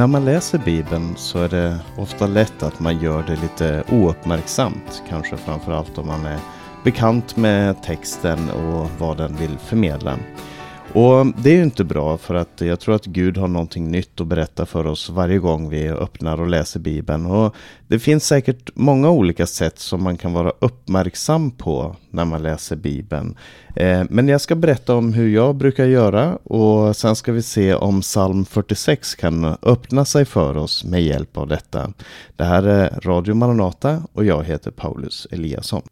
När man läser Bibeln så är det ofta lätt att man gör det lite ouppmärksamt. Kanske framförallt om man är bekant med texten och vad den vill förmedla. Och det är ju inte bra för att jag tror att Gud har någonting nytt att berätta för oss varje gång vi öppnar och läser Bibeln. Och det finns säkert många olika sätt som man kan vara uppmärksam på när man läser Bibeln. Eh, men jag ska berätta om hur jag brukar göra och sen ska vi se om psalm 46 kan öppna sig för oss med hjälp av detta. Det här är Radio Maranata och jag heter Paulus Eliasson.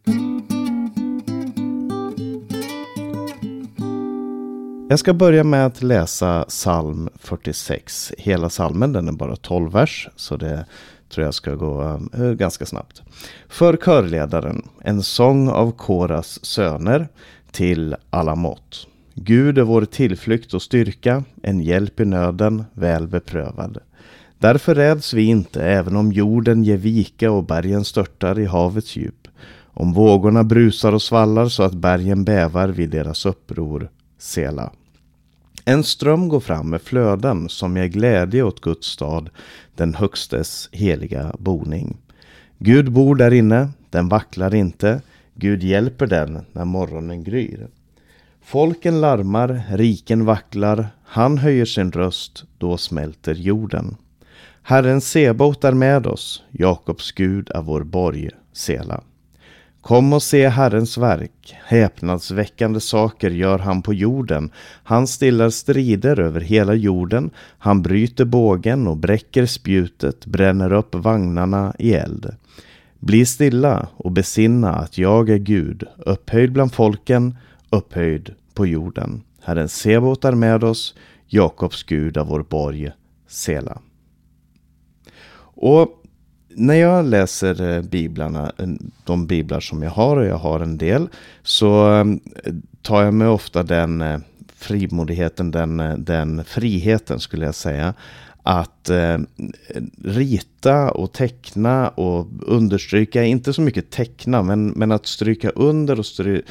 Jag ska börja med att läsa psalm 46. Hela psalmen, den är bara 12 vers, så det tror jag ska gå um, eh, ganska snabbt. För körledaren, en sång av Koras söner till alla mått. Gud är vår tillflykt och styrka, en hjälp i nöden, väl beprövad. Därför räds vi inte, även om jorden ger vika och bergen störtar i havets djup. Om vågorna brusar och svallar så att bergen bävar vid deras uppror. Sela. En ström går fram med flöden som ger glädje åt Guds stad, den högstes heliga boning. Gud bor där inne, den vacklar inte, Gud hjälper den när morgonen gryr. Folken larmar, riken vacklar, han höjer sin röst, då smälter jorden. Herren Sebot är med oss, Jakobs Gud är vår borg, Sela. Kom och se Herrens verk. Häpnadsväckande saker gör han på jorden. Han stillar strider över hela jorden. Han bryter bågen och bräcker spjutet, bränner upp vagnarna i eld. Bli stilla och besinna att jag är Gud, upphöjd bland folken, upphöjd på jorden. Herren Sebot är med oss, Jakobs Gud är vår borg, Sela. Och när jag läser eh, biblarna, eh, de biblar som jag har och jag har en del, så eh, tar jag mig ofta den frimodigheten, den, den friheten skulle jag säga, att eh, rita och teckna och understryka, inte så mycket teckna, men, men att stryka under och stry,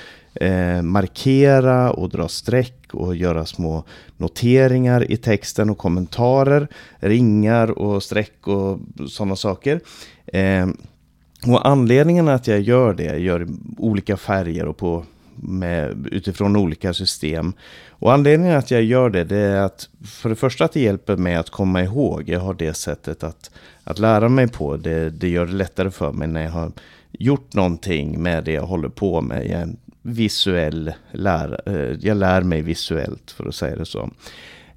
eh, markera och dra streck och göra små noteringar i texten och kommentarer, ringar och streck och sådana saker. Eh, och anledningen att jag gör det, jag gör olika färger och på med, utifrån olika system. Och anledningen att jag gör det, det är att för det första att det hjälper mig att komma ihåg. Jag har det sättet att, att lära mig på. Det, det gör det lättare för mig när jag har gjort någonting med det jag håller på med. Jag visuell lärare. Eh, jag lär mig visuellt för att säga det så.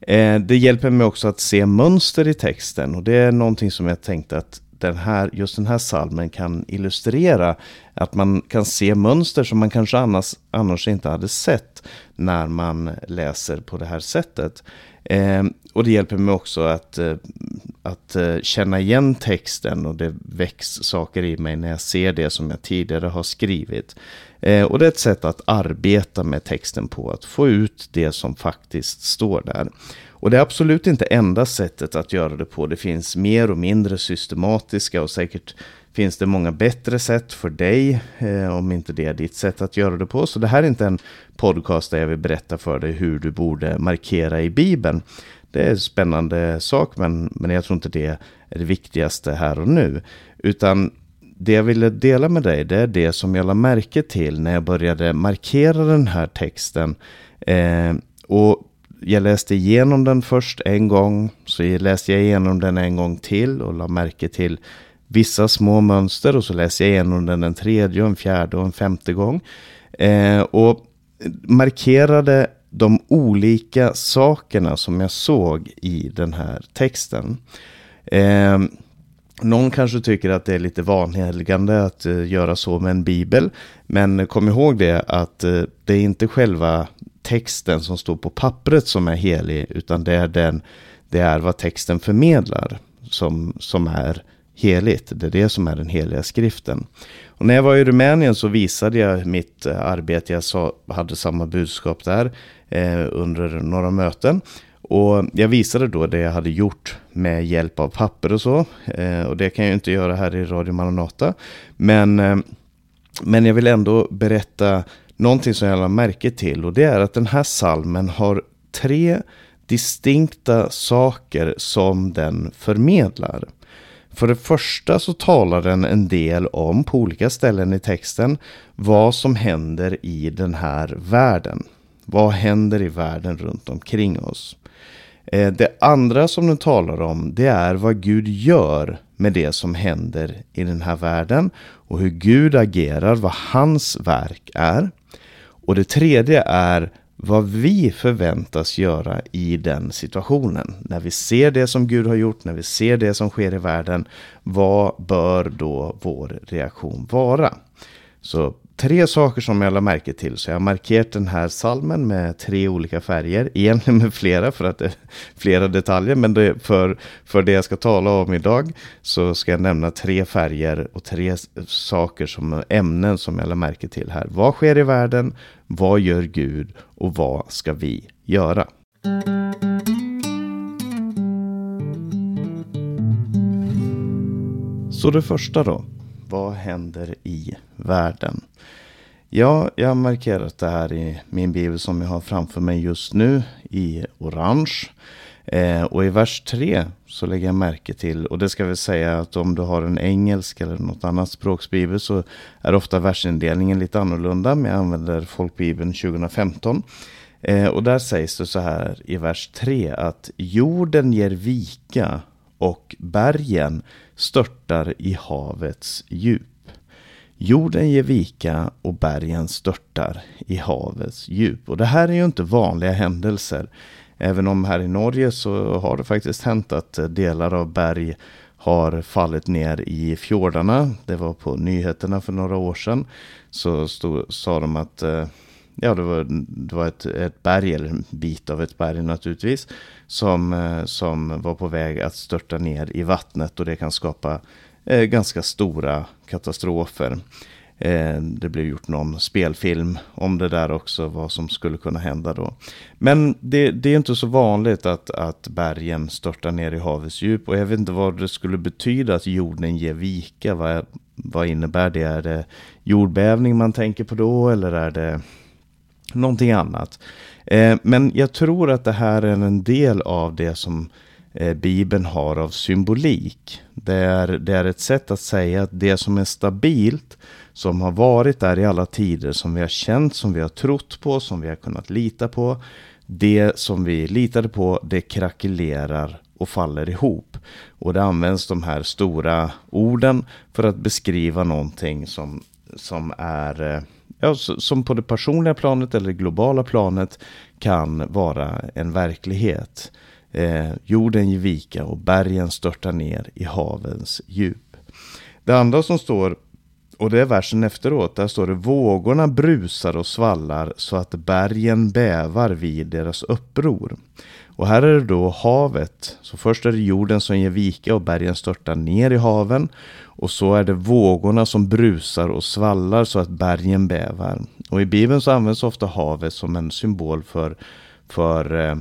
Eh, det hjälper mig också att se mönster i texten och det är någonting som jag tänkte att den här, just den här salmen kan illustrera att man kan se mönster som man kanske annars, annars inte hade sett när man läser på det här sättet. Eh, och det hjälper mig också att, eh, att eh, känna igen texten och det väcks saker i mig när jag ser det som jag tidigare har skrivit. Eh, och det är ett sätt att arbeta med texten på, att få ut det som faktiskt står där. Och det är absolut inte enda sättet att göra det på. Det finns mer och mindre systematiska och säkert finns det många bättre sätt för dig, eh, om inte det är ditt sätt att göra det på. Så det här är inte en podcast där jag vill berätta för dig hur du borde markera i Bibeln. Det är en spännande sak, men, men jag tror inte det är det viktigaste här och nu. Utan det jag ville dela med dig, det är det som jag la märke till när jag började markera den här texten. Eh, och jag läste igenom den först en gång, så läste jag igenom den en gång till och la märke till vissa små mönster och så läste jag igenom den en tredje, en fjärde och en femte gång. Eh, och markerade de olika sakerna som jag såg i den här texten. Eh, någon kanske tycker att det är lite vanhelgande att eh, göra så med en bibel. Men kom ihåg det att eh, det är inte själva texten som står på pappret som är helig, utan det är, den, det är vad texten förmedlar som, som är heligt. Det är det som är den heliga skriften. Och när jag var i Rumänien så visade jag mitt eh, arbete. Jag sa, hade samma budskap där eh, under några möten. Och jag visade då det jag hade gjort med hjälp av papper och så. Eh, och det kan jag inte göra här i Radio Maranata. Men, eh, men jag vill ändå berätta någonting som jag lade märke till. Och det är att den här salmen har tre distinkta saker som den förmedlar. För det första så talar den en del om, på olika ställen i texten, vad som händer i den här världen. Vad händer i världen runt omkring oss? Eh, det andra som den talar om, det är vad Gud gör med det som händer i den här världen och hur Gud agerar, vad hans verk är. Och det tredje är vad vi förväntas göra i den situationen. När vi ser det som Gud har gjort, när vi ser det som sker i världen, vad bör då vår reaktion vara? Så tre saker som jag lade märke till. Så jag har markerat den här salmen med tre olika färger. Egentligen med flera för att det är flera detaljer. Men det, för, för det jag ska tala om idag så ska jag nämna tre färger och tre saker som ämnen som jag lade märke till här. Vad sker i världen? Vad gör Gud? Och vad ska vi göra? Så det första då. Vad händer i världen? Ja, jag har markerat det här i min bibel som jag har framför mig just nu i orange. Eh, och i vers 3 så lägger jag märke till, och det ska vi säga att om du har en engelsk eller något annat språksbibel så är ofta versindelningen lite annorlunda, men jag använder folkbibeln 2015. Eh, och där sägs det så här i vers 3 att jorden ger vika och bergen störtar i havets djup. Jorden ger vika och bergen störtar i havets djup. Och det här är ju inte vanliga händelser. Även om här i Norge så har det faktiskt hänt att delar av berg har fallit ner i fjordarna. Det var på nyheterna för några år sedan. Så stod, sa de att eh, ja, det var, det var ett, ett berg, eller en bit av ett berg naturligtvis, som, eh, som var på väg att störta ner i vattnet och det kan skapa eh, ganska stora katastrofer. Eh, det blev gjort någon spelfilm om det där också, vad som skulle kunna hända då. Men det, det, är inte så vanligt att, att bergen störtar ner i havets djup och jag vet inte vad det skulle betyda att jorden ger vika. Vad, vad innebär det? Är det jordbävning man tänker på då eller är det någonting annat? Eh, men jag tror att det här är en del av det som eh, Bibeln har av symbolik. Det är, det är ett sätt att säga att det som är stabilt, som har varit där i alla tider, som vi har känt, som vi har trott på, som vi har kunnat lita på. Det som vi litade på, det krackelerar och faller ihop. Och det används de här stora orden för att beskriva någonting som, som är eh, ja, som på det personliga planet eller det globala planet kan vara en verklighet. Eh, jorden ger vika och bergen störtar ner i havens djup. Det andra som står, och det är versen efteråt, där står det vågorna brusar och svallar så att bergen bävar vid deras uppror. Och här är det då havet. Så först är det jorden som ger vika och bergen störtar ner i haven. Och så är det vågorna som brusar och svallar så att bergen bävar. Och i Bibeln så används ofta havet som en symbol för, för eh,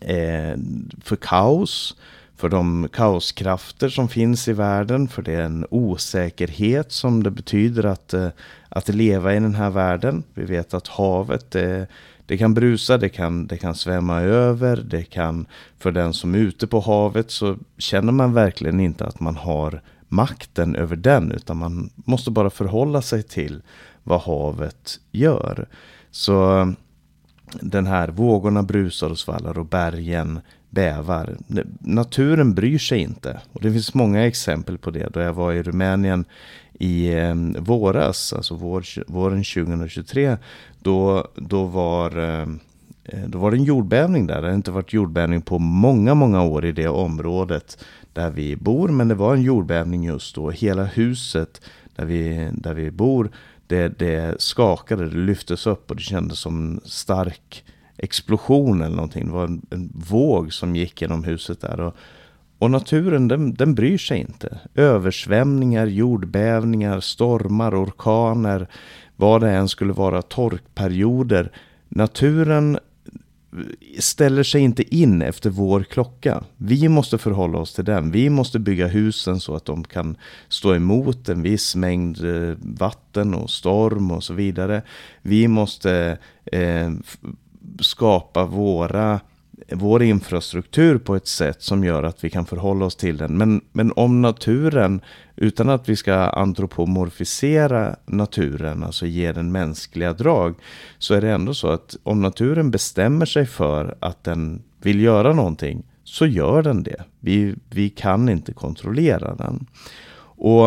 eh för kaos, för de kaoskrafter som finns i världen, för det är en osäkerhet som det betyder att, eh, att leva i den här världen. Vi vet att havet det, det kan brusa, det kan, det kan svämma över, det kan för den som är ute på havet så känner man verkligen inte att man har makten över den utan man måste bara förhålla sig till vad havet gör. Så den här vågorna brusar och svallar och bergen bävar. Naturen bryr sig inte. Och det finns många exempel på det. Då jag var i Rumänien i eh, våras, alltså vår, våren 2023, då, då, var, eh, då var det en jordbävning där. Det har inte varit jordbävning på många, många år i det området där vi bor. Men det var en jordbävning just då. Hela huset där vi, där vi bor det, det skakade, det lyftes upp och det kändes som en stark explosion eller någonting. Det var en, en våg som gick genom huset där. Och, och naturen den, den bryr sig inte. Översvämningar, jordbävningar, stormar, orkaner, vad det än skulle vara, torkperioder. Naturen ställer sig inte in efter vår klocka. Vi måste förhålla oss till den. Vi måste bygga husen så att de kan stå emot en viss mängd eh, vatten och storm och så vidare. Vi måste eh, skapa våra vår infrastruktur på ett sätt som gör att vi kan förhålla oss till den. Men, men om naturen, utan att vi ska antropomorfisera naturen, alltså ge den mänskliga drag, så är det ändå så att om naturen bestämmer sig för att den vill göra någonting, så gör den det. Vi, vi kan inte kontrollera den. Och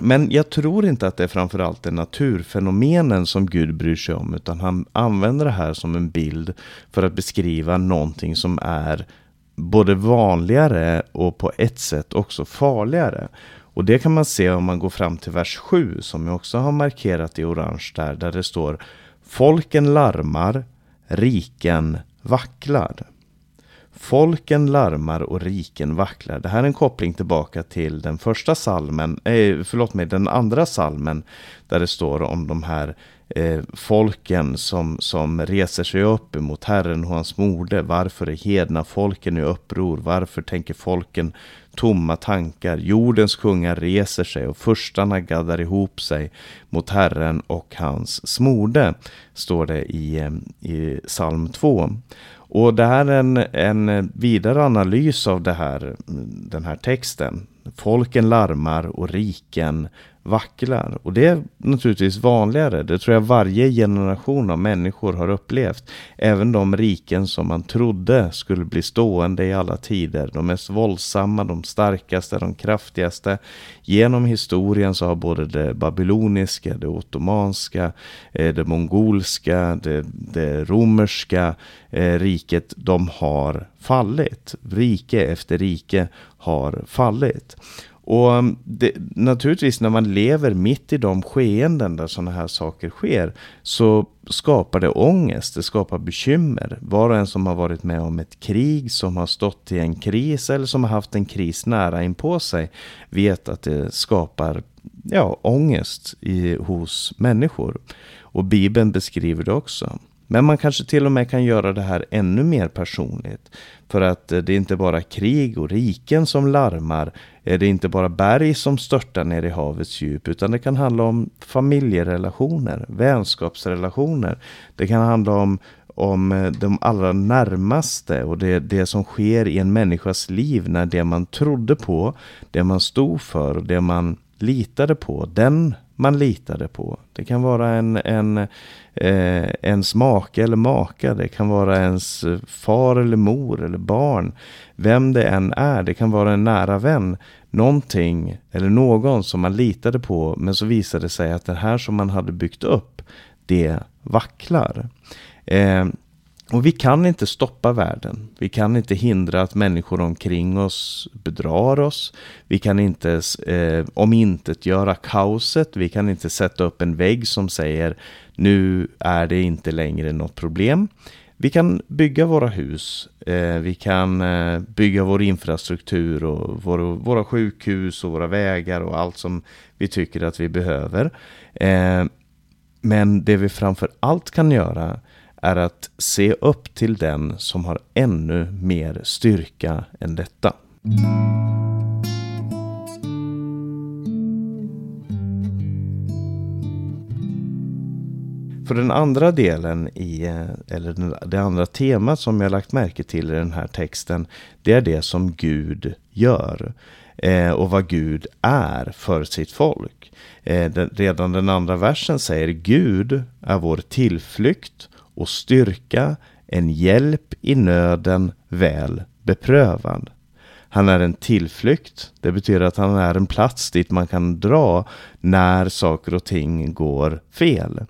men jag tror inte att det är framförallt är naturfenomenen som Gud bryr sig om, utan han använder det här som en bild för att beskriva någonting som är både vanligare och på ett sätt också farligare. Och det kan man se om man går fram till vers 7 som jag också har markerat i orange där, där det står Folken larmar, riken vacklar. Folken larmar och riken vacklar. Det här är en koppling tillbaka till den första salmen, eh, förlåt mig, den andra salmen. Där det står om de här eh, folken som, som reser sig upp emot Herren och hans mode. Varför är hedna folken i uppror? Varför tänker folken tomma tankar? Jordens kungar reser sig och förstarna gaddar ihop sig mot Herren och hans smorde. Står det i, eh, i psalm 2. Och det här är en, en vidare analys av det här, mm, den här texten. Folken larmar och riken vacklar. Och det är naturligtvis vanligare. Det tror jag varje generation av människor har upplevt. Även de riken som man trodde skulle bli stående i alla tider. De mest våldsamma, de starkaste, de kraftigaste. Genom historien så har både det babyloniska, det ottomanska, eh, det mongolska, det, det romerska eh, riket, de har fallit. Rike efter rike har fallit. Och um, det, naturligtvis när man lever mitt i de skeenden där sådana här saker sker så skapar det ångest, det skapar bekymmer. Var och en som har varit med om ett krig, som har stått i en kris eller som har haft en kris nära in på sig vet att det skapar ja, ångest i, hos människor. Och Bibeln beskriver det också. Men man kanske till och med kan göra det här ännu mer personligt. För att eh, det är inte bara krig och riken som larmar. Är Det inte bara berg som störtar ner i havets djup. Utan det kan handla om familjerelationer, vänskapsrelationer. Det kan handla om om eh, de allra närmaste och det, det som sker i en människas liv när det man trodde på, det man stod för och det man litade på, den man litade på. Det kan vara en, en, eh, ens make eller maka, det kan vara ens far eller mor eller barn. Vem det än är, det kan vara en nära vän. Någonting eller någon som man litade på men så visade det sig att det här som man hade byggt upp, det vacklar. Eh, och vi kan inte stoppa världen. Vi kan inte hindra att människor omkring oss bedrar oss. Vi kan inte eh, omintetgöra kaoset. Vi kan inte sätta upp en vägg som säger nu är det inte längre något problem. Vi kan bygga våra hus, eh, vi kan eh, bygga vår infrastruktur och vår, våra sjukhus och våra vägar och allt som vi tycker att vi behöver. Eh, men det vi framför allt kan göra är att se upp till den som har ännu mer styrka än detta. För den andra delen i, eller det andra temat som jag lagt märke till i den här texten, det är det som Gud gör eh, och vad Gud är för sitt folk. Eh, redan den andra versen säger Gud är vår tillflykt och styrka, en hjälp i nöden väl beprövad. Han är en tillflykt. Det betyder att han är en plats dit man kan dra när saker och ting går fel.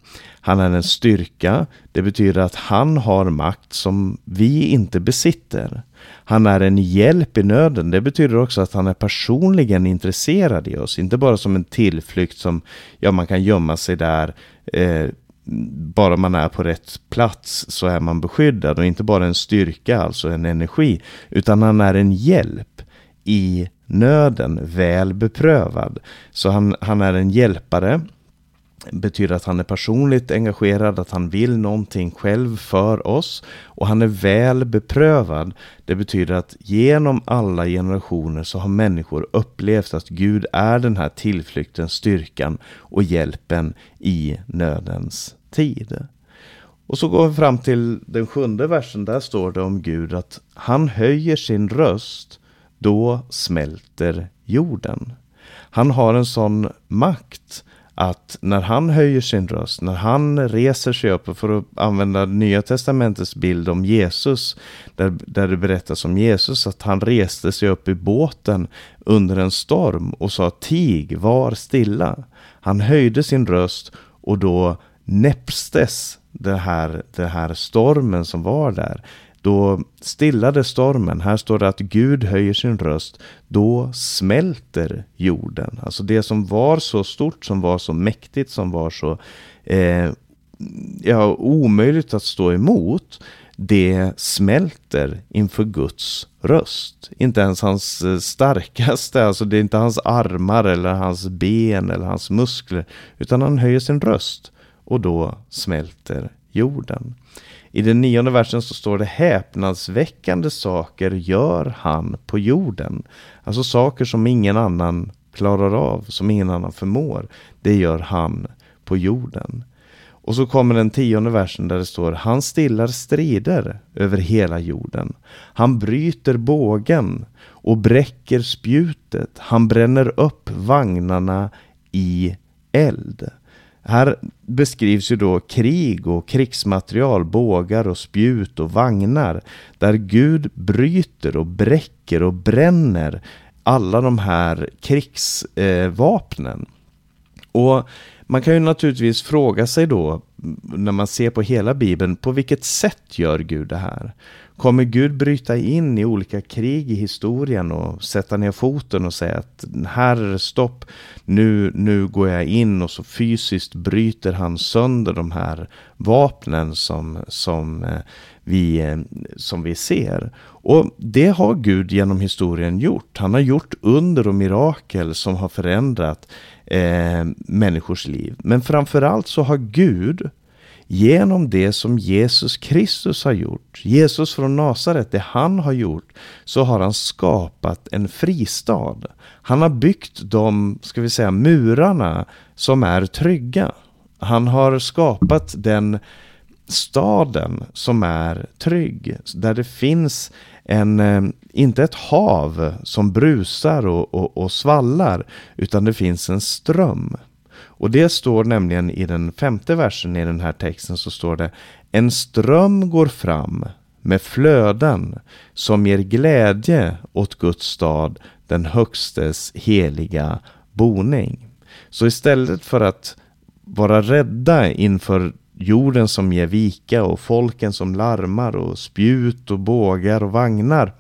Han är en styrka. Det betyder att han har makt som vi inte besitter. Han är en hjälp i nöden. Det betyder också att han är personligen intresserad i oss. Inte bara som en tillflykt som ja, man kan gömma sig där eh, bara man är på rätt plats så är man beskyddad och inte bara en styrka, alltså en energi, utan han är en hjälp i nöden, väl beprövad. Så han, han är en hjälpare betyder att han är personligt engagerad, att han vill någonting själv för oss och han är väl beprövad. Det betyder att genom alla generationer så har människor upplevt att Gud är den här tillflykten, styrkan och hjälpen i nödens tid. Och så går vi fram till den sjunde versen. Där står det om Gud att han höjer sin röst. Då smälter jorden. Han har en sån makt att när han höjer sin röst, när han reser sig upp, för att använda Nya Testamentets bild om Jesus, där, där det berättas om Jesus, att han reste sig upp i båten under en storm och sa tig, var stilla. Han höjde sin röst och då näpstes den här, den här stormen som var där. Då stillade stormen. Här står det att Gud höjer sin röst. Då smälter jorden. Alltså det som var så stort, som var så mäktigt, som var så eh, ja, omöjligt att stå emot. Det smälter inför Guds röst. Inte ens hans eh, starkaste, alltså det är inte hans armar eller hans ben eller hans muskler. Utan han höjer sin röst och då smälter jorden. I den nionde versen så står det häpnadsväckande saker gör han på jorden. Alltså saker som ingen annan klarar av, som ingen annan förmår. Det gör han på jorden. Och så kommer den tionde versen där det står Han stillar strider över hela jorden. Han bryter bågen och bräcker spjutet. Han bränner upp vagnarna i eld. Här beskrivs ju då krig och krigsmaterial, bågar och spjut och vagnar. Där Gud bryter och bräcker och bränner alla de här krigsvapnen. och man kan ju naturligtvis fråga sig då, när man ser på hela Bibeln, på vilket sätt gör Gud det här? Kommer Gud bryta in i olika krig i historien och sätta ner foten och säga att här är det stopp, nu, nu går jag in och så fysiskt bryter han sönder de här vapnen som, som, eh, vi, eh, som vi ser. Och det har Gud genom historien gjort. Han har gjort under och mirakel som har förändrat eh, människors liv. Men framförallt så har Gud Genom det som Jesus Kristus har gjort, Jesus från Nasaret, det han har gjort, så har han skapat en fristad. Han har byggt de, ska vi säga, murarna som är trygga. Han har skapat den staden som är trygg, där det finns en, eh, inte ett hav som brusar och, och, och svallar, utan det finns en ström. Och det står nämligen i den femte versen i den här texten så står det En ström går fram med flöden som ger glädje åt Guds stad, den högstes heliga boning. Så istället för att vara rädda inför jorden som ger vika och folken som larmar och spjut och bågar och vagnar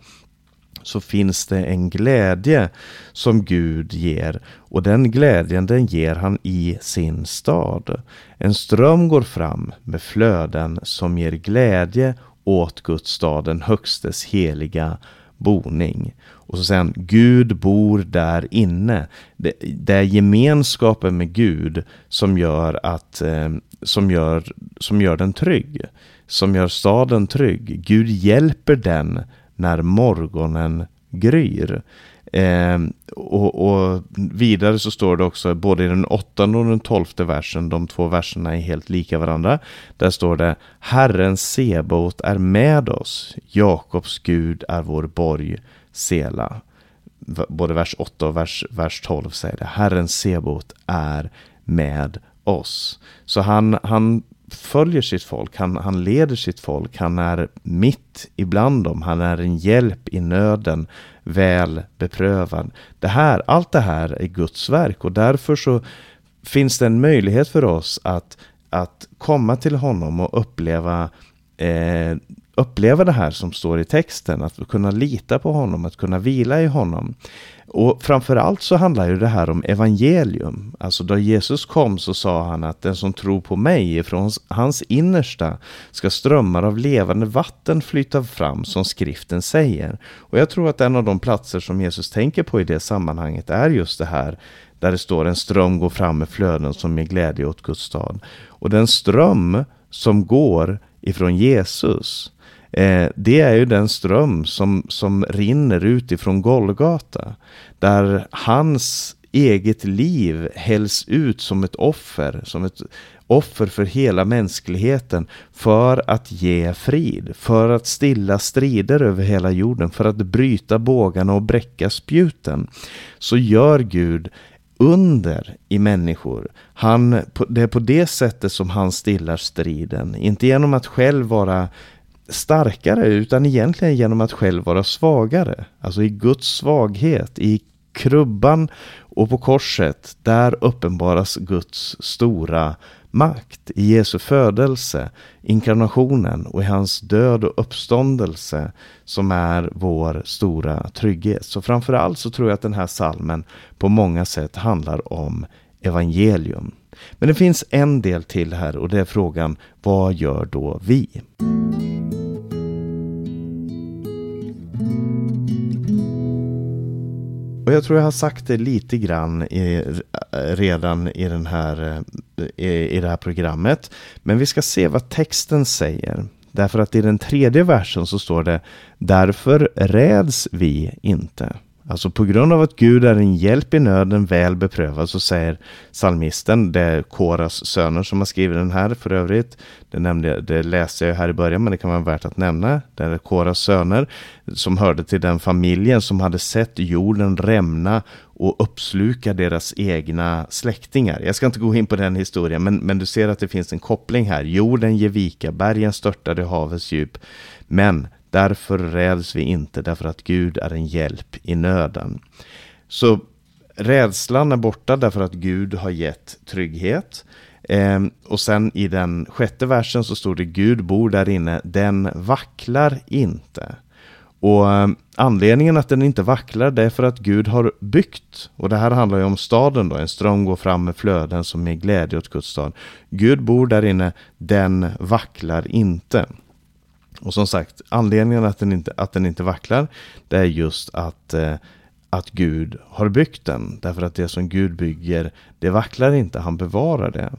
så finns det en glädje som Gud ger. Och den glädjen den ger han i sin stad. En ström går fram med flöden som ger glädje åt Guds stad, den högstes heliga boning. Och så säger han, Gud bor där inne. Det, det är gemenskapen med Gud som gör, att, eh, som, gör, som gör den trygg. Som gör staden trygg. Gud hjälper den när morgonen gryr. Eh, och, och, vidare så står det också både i den åttonde och den tolfte versen, de två verserna är helt lika varandra. Där står det Herren Sebot är med oss, Jakobs Gud är vår borg, Sela. Både vers 8 och vers, vers 12 säger det, Herren Sebot är med oss. Så han, han följer sitt folk, han, han leder sitt folk, han är mitt ibland dem, han är en hjälp i nöden, väl beprövad. Det här, allt det här är Guds verk och därför så finns det en möjlighet för oss att, att komma till honom och uppleva eh, uppleva det här som står i texten, att kunna lita på honom, att kunna vila i honom. Och framförallt så handlar ju det här om evangelium. Alltså då Jesus kom så sa han att den som tror på mig ifrån hans innersta ska strömmar av levande vatten flyta fram som skriften säger. Och jag tror att en av de platser som Jesus tänker på i det sammanhanget är just det här där det står en ström går fram med flöden som ger glädje åt Guds stad. Och den ström som går ifrån Jesus Eh, det är ju den ström som, som rinner utifrån Golgata. Där hans eget liv hälls ut som ett offer, som ett offer för hela mänskligheten för att ge frid, för att stilla strider över hela jorden, för att bryta bågarna och bräcka spjuten, så gör Gud under i människor. Han, det är på det sättet som han stillar striden. Inte genom att själv vara starkare utan egentligen genom att själv vara svagare. Alltså i Guds svaghet, i krubban och på korset, där uppenbaras Guds stora makt. I Jesu födelse, inkarnationen och i hans död och uppståndelse som är vår stora trygghet. Så framförallt så tror jag att den här salmen på många sätt handlar om evangelium. Men det finns en del till här och det är frågan, vad gör då vi? Och jag tror jag har sagt det lite grann i, eh, redan i, den här, eh, i, i det här programmet. Men vi ska se vad texten säger. Därför att i den tredje versen så står det Därför räds vi inte. Alltså på grund av att Gud är en hjälp i nöden väl beprövad så säger salmisten, det är Koras söner som har skrivit den här för övrigt. Det, nämnde, det läste jag här i början men det kan vara värt att nämna. Det är Koras söner som hörde till den familjen som hade sett jorden rämna och uppsluka deras egna släktingar. Jag ska inte gå in på den historien men, men du ser att det finns en koppling här. Jorden ger vika, bergen störtade havets djup. Men Därför räds vi inte, därför att Gud är en hjälp i nöden. Så rädslan är borta därför att Gud har gett trygghet. Eh, och sen i den sjätte versen så står det Gud bor där inne, den vacklar inte. Och eh, anledningen att den inte vacklar det är för att Gud har byggt. Och det här handlar ju om staden då, en ström går fram med flöden som är glädje åt Guds stad. Gud bor där inne, den vacklar inte. Och som sagt, anledningen att den inte, att den inte vacklar, det är just att, eh, att Gud har byggt den. Därför att det som Gud bygger, det vacklar inte, han bevarar det.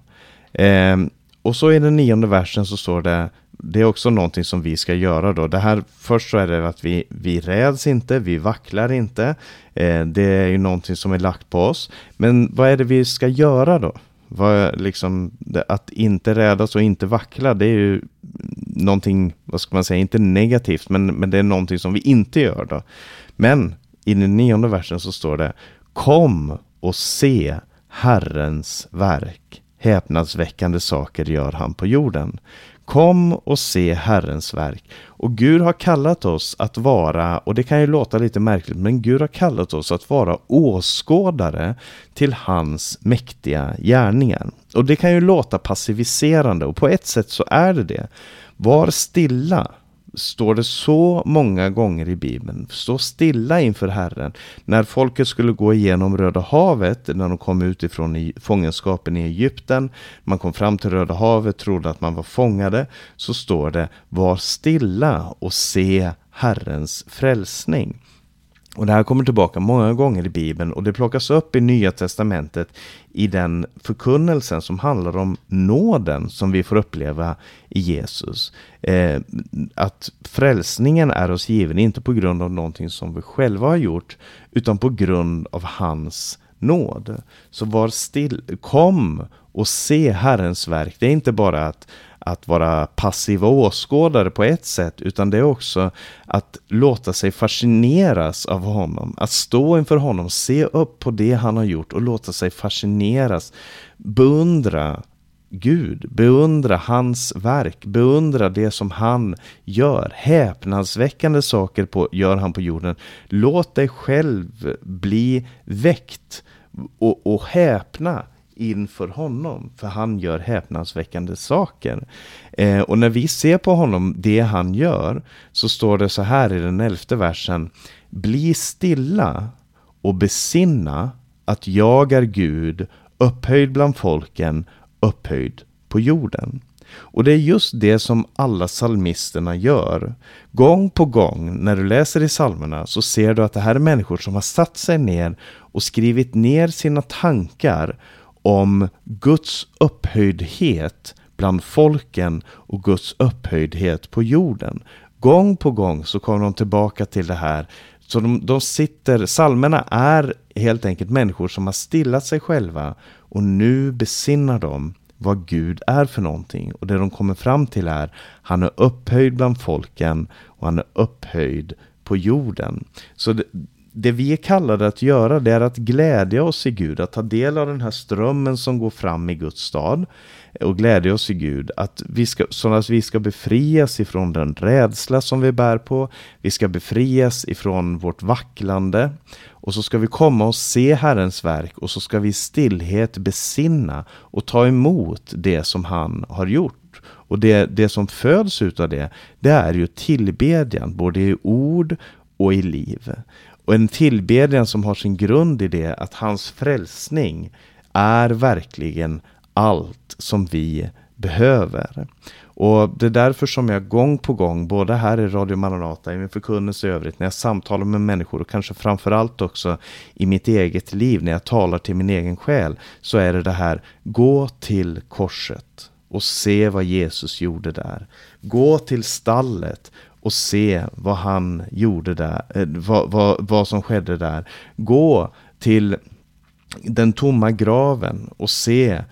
Eh, och så i den nionde versen så står det, det är också någonting som vi ska göra då. Det här, först så är det att vi, vi räds inte, vi vacklar inte. Eh, det är ju någonting som är lagt på oss. Men vad är det vi ska göra då? Vad, liksom, att inte rädas och inte vackla, det är ju någonting, vad ska man säga, inte negativt, men, men det är någonting som vi inte gör då. Men i den nionde versen så står det Kom och se Herrens verk. Häpnadsväckande saker gör han på jorden. Kom och se Herrens verk. Och Gud har kallat oss att vara, och det kan ju låta lite märkligt, men Gud har kallat oss att vara åskådare till hans mäktiga gärningar. Och det kan ju låta passiviserande och på ett sätt så är det det. Var stilla står det så många gånger i Bibeln. Stå stilla inför Herren. När folket skulle gå igenom Röda havet, när de kom utifrån fångenskapen i Egypten, man kom fram till Röda havet, trodde att man var fångade, så står det var stilla och se Herrens frälsning. Och det här kommer tillbaka många gånger i Bibeln och det plockas upp i Nya Testamentet i den förkunnelsen som handlar om nåden som vi får uppleva i Jesus. Eh, att frälsningen är oss given inte på grund av någonting som vi själva har gjort utan på grund av hans nåd. Så var still, kom och se Herrens verk. Det är inte bara att att vara passiva åskådare på ett sätt, utan det är också att låta sig fascineras av honom. Att stå inför honom, se upp på det han har gjort och låta sig fascineras. Beundra Gud, beundra hans verk, beundra det som han gör. Häpnadsväckande saker på, gör han på jorden. Låt dig själv bli väckt och, och häpna inför honom, för han gör häpnadsväckande saker. Eh, och när vi ser på honom, det han gör, så står det så här i den elfte versen. Bli stilla och besinna att jag är Gud, upphöjd bland folken, upphöjd på jorden. Och det är just det som alla psalmisterna gör. Gång på gång när du läser i psalmerna så ser du att det här är människor som har satt sig ner och skrivit ner sina tankar om Guds upphöjdhet bland folken och Guds upphöjdhet på jorden. Gång på gång så kommer de tillbaka till det här Så de, de sitter, salmerna är helt enkelt människor som har stillat sig själva och nu besinnar de vad Gud är för någonting. Och det de kommer fram till är, han är upphöjd bland folken och han är upphöjd på jorden. Så det, det vi är kallade att göra det är att glädja oss i Gud, att ta del av den här strömmen som går fram i Guds stad och glädja oss i Gud, att vi ska, så att vi ska befrias ifrån den rädsla som vi bär på, vi ska befrias ifrån vårt vacklande och så ska vi komma och se Herrens verk och så ska vi i stillhet besinna och ta emot det som han har gjort. Och det, det som föds utav det, det är ju tillbedjan, både i ord och i liv. Och en tillbedjan som har sin grund i det att hans frälsning är verkligen allt som vi behöver. Och det är därför som jag gång på gång, både här i Radio Maranata, i min förkunnelse i övrigt, när jag samtalar med människor och kanske framförallt också i mitt eget liv, när jag talar till min egen själ, så är det det här, gå till korset och se vad Jesus gjorde där. Gå till stallet och se vad han gjorde där, eh, vad, vad, vad som skedde där. Gå till den tomma graven och se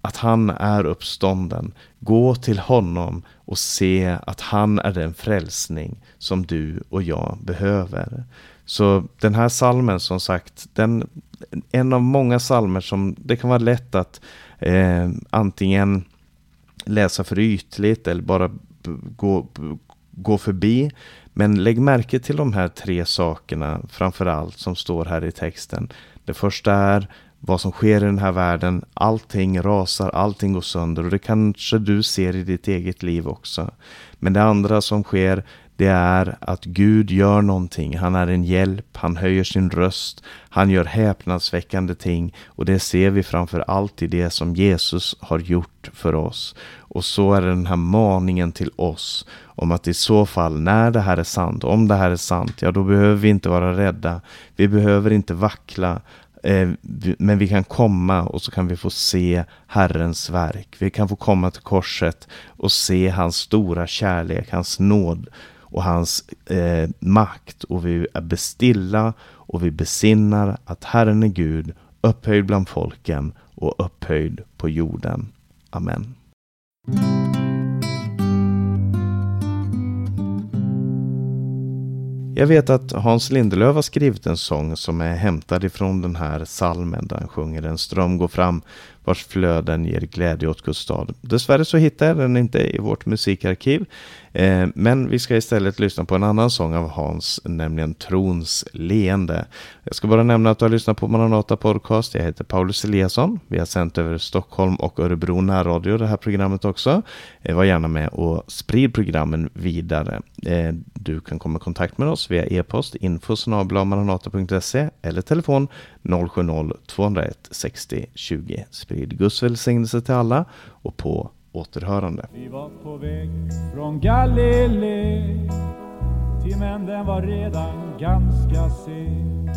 att han är uppstånden. Gå till honom och se att han är den frälsning som du och jag behöver. Så den här salmen som sagt, den, en av många salmer som det kan vara lätt att eh, antingen läsa för ytligt eller bara gå, gå förbi. Men lägg märke till de här tre sakerna framför allt som står här i texten. Det första är vad som sker i den här världen. Allting rasar, allting går sönder och det kanske du ser i ditt eget liv också. Men det andra som sker det är att Gud gör någonting. Han är en hjälp, han höjer sin röst, han gör häpnadsväckande ting och det ser vi framför allt i det som Jesus har gjort för oss. Och så är det den här maningen till oss om att i så fall, när det här är sant, om det här är sant, ja då behöver vi inte vara rädda. Vi behöver inte vackla. Eh, men vi kan komma och så kan vi få se Herrens verk. Vi kan få komma till korset och se hans stora kärlek, hans nåd och hans eh, makt. Och vi är bestilla och vi besinnar att Herren är Gud, upphöjd bland folken och upphöjd på jorden. Amen. Jag vet att Hans Lindelöf har skrivit en sång som är hämtad ifrån den här salmen där han sjunger En ström går fram vars flöden ger glädje åt Gustad. Dessvärre så hittar jag den inte i vårt musikarkiv. Eh, men vi ska istället lyssna på en annan sång av Hans, nämligen Trons leende. Jag ska bara nämna att du har lyssnat på Maranata Podcast. Jag heter Paulus Eliasson. Vi har sänt över Stockholm och Örebro närradio det här programmet också. Eh, var gärna med och sprid programmen vidare. Eh, du kan komma i kontakt med oss via e-post info eller telefon 070-201 60 20. Sprid Guds välsignelse till alla och på återhörande. Vi var på väg från Galilee Timmen den var redan ganska sen.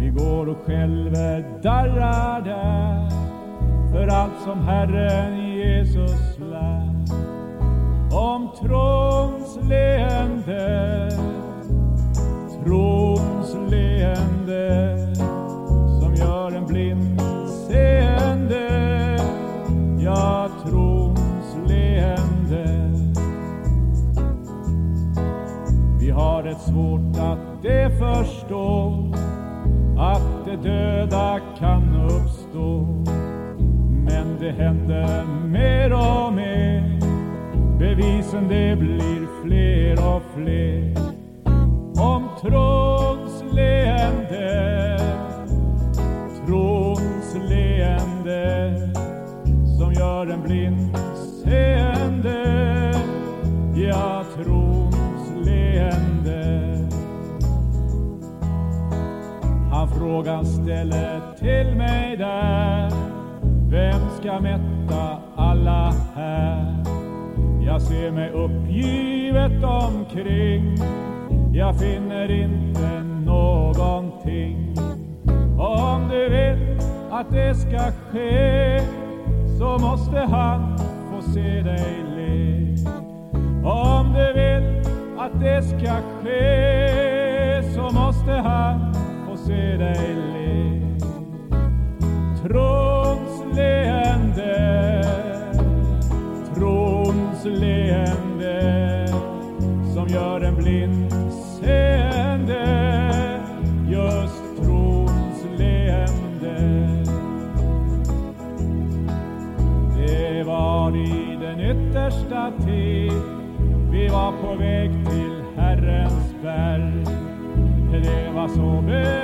Vi går och skälver, darrar där för allt som Herren Jesus lär. Om trons leende trons leende som gör en blind seende ja, trons leende Vi har det svårt att det förstå att det döda kan uppstå. Men det händer mer och mer. Bevisen det blir fler och fler. Om tron frågan ställer till mig där Vem ska mätta alla här? Jag ser mig uppgivet omkring jag finner inte någonting. Om du vill att det ska ske så måste han få se dig le. Om du vill att det ska ske så måste han se dig le. Trons leende, trons leende som gör en blind seende. Just trons leende. Det var i den yttersta tid vi var på väg till Herrens berg. Det var så befriande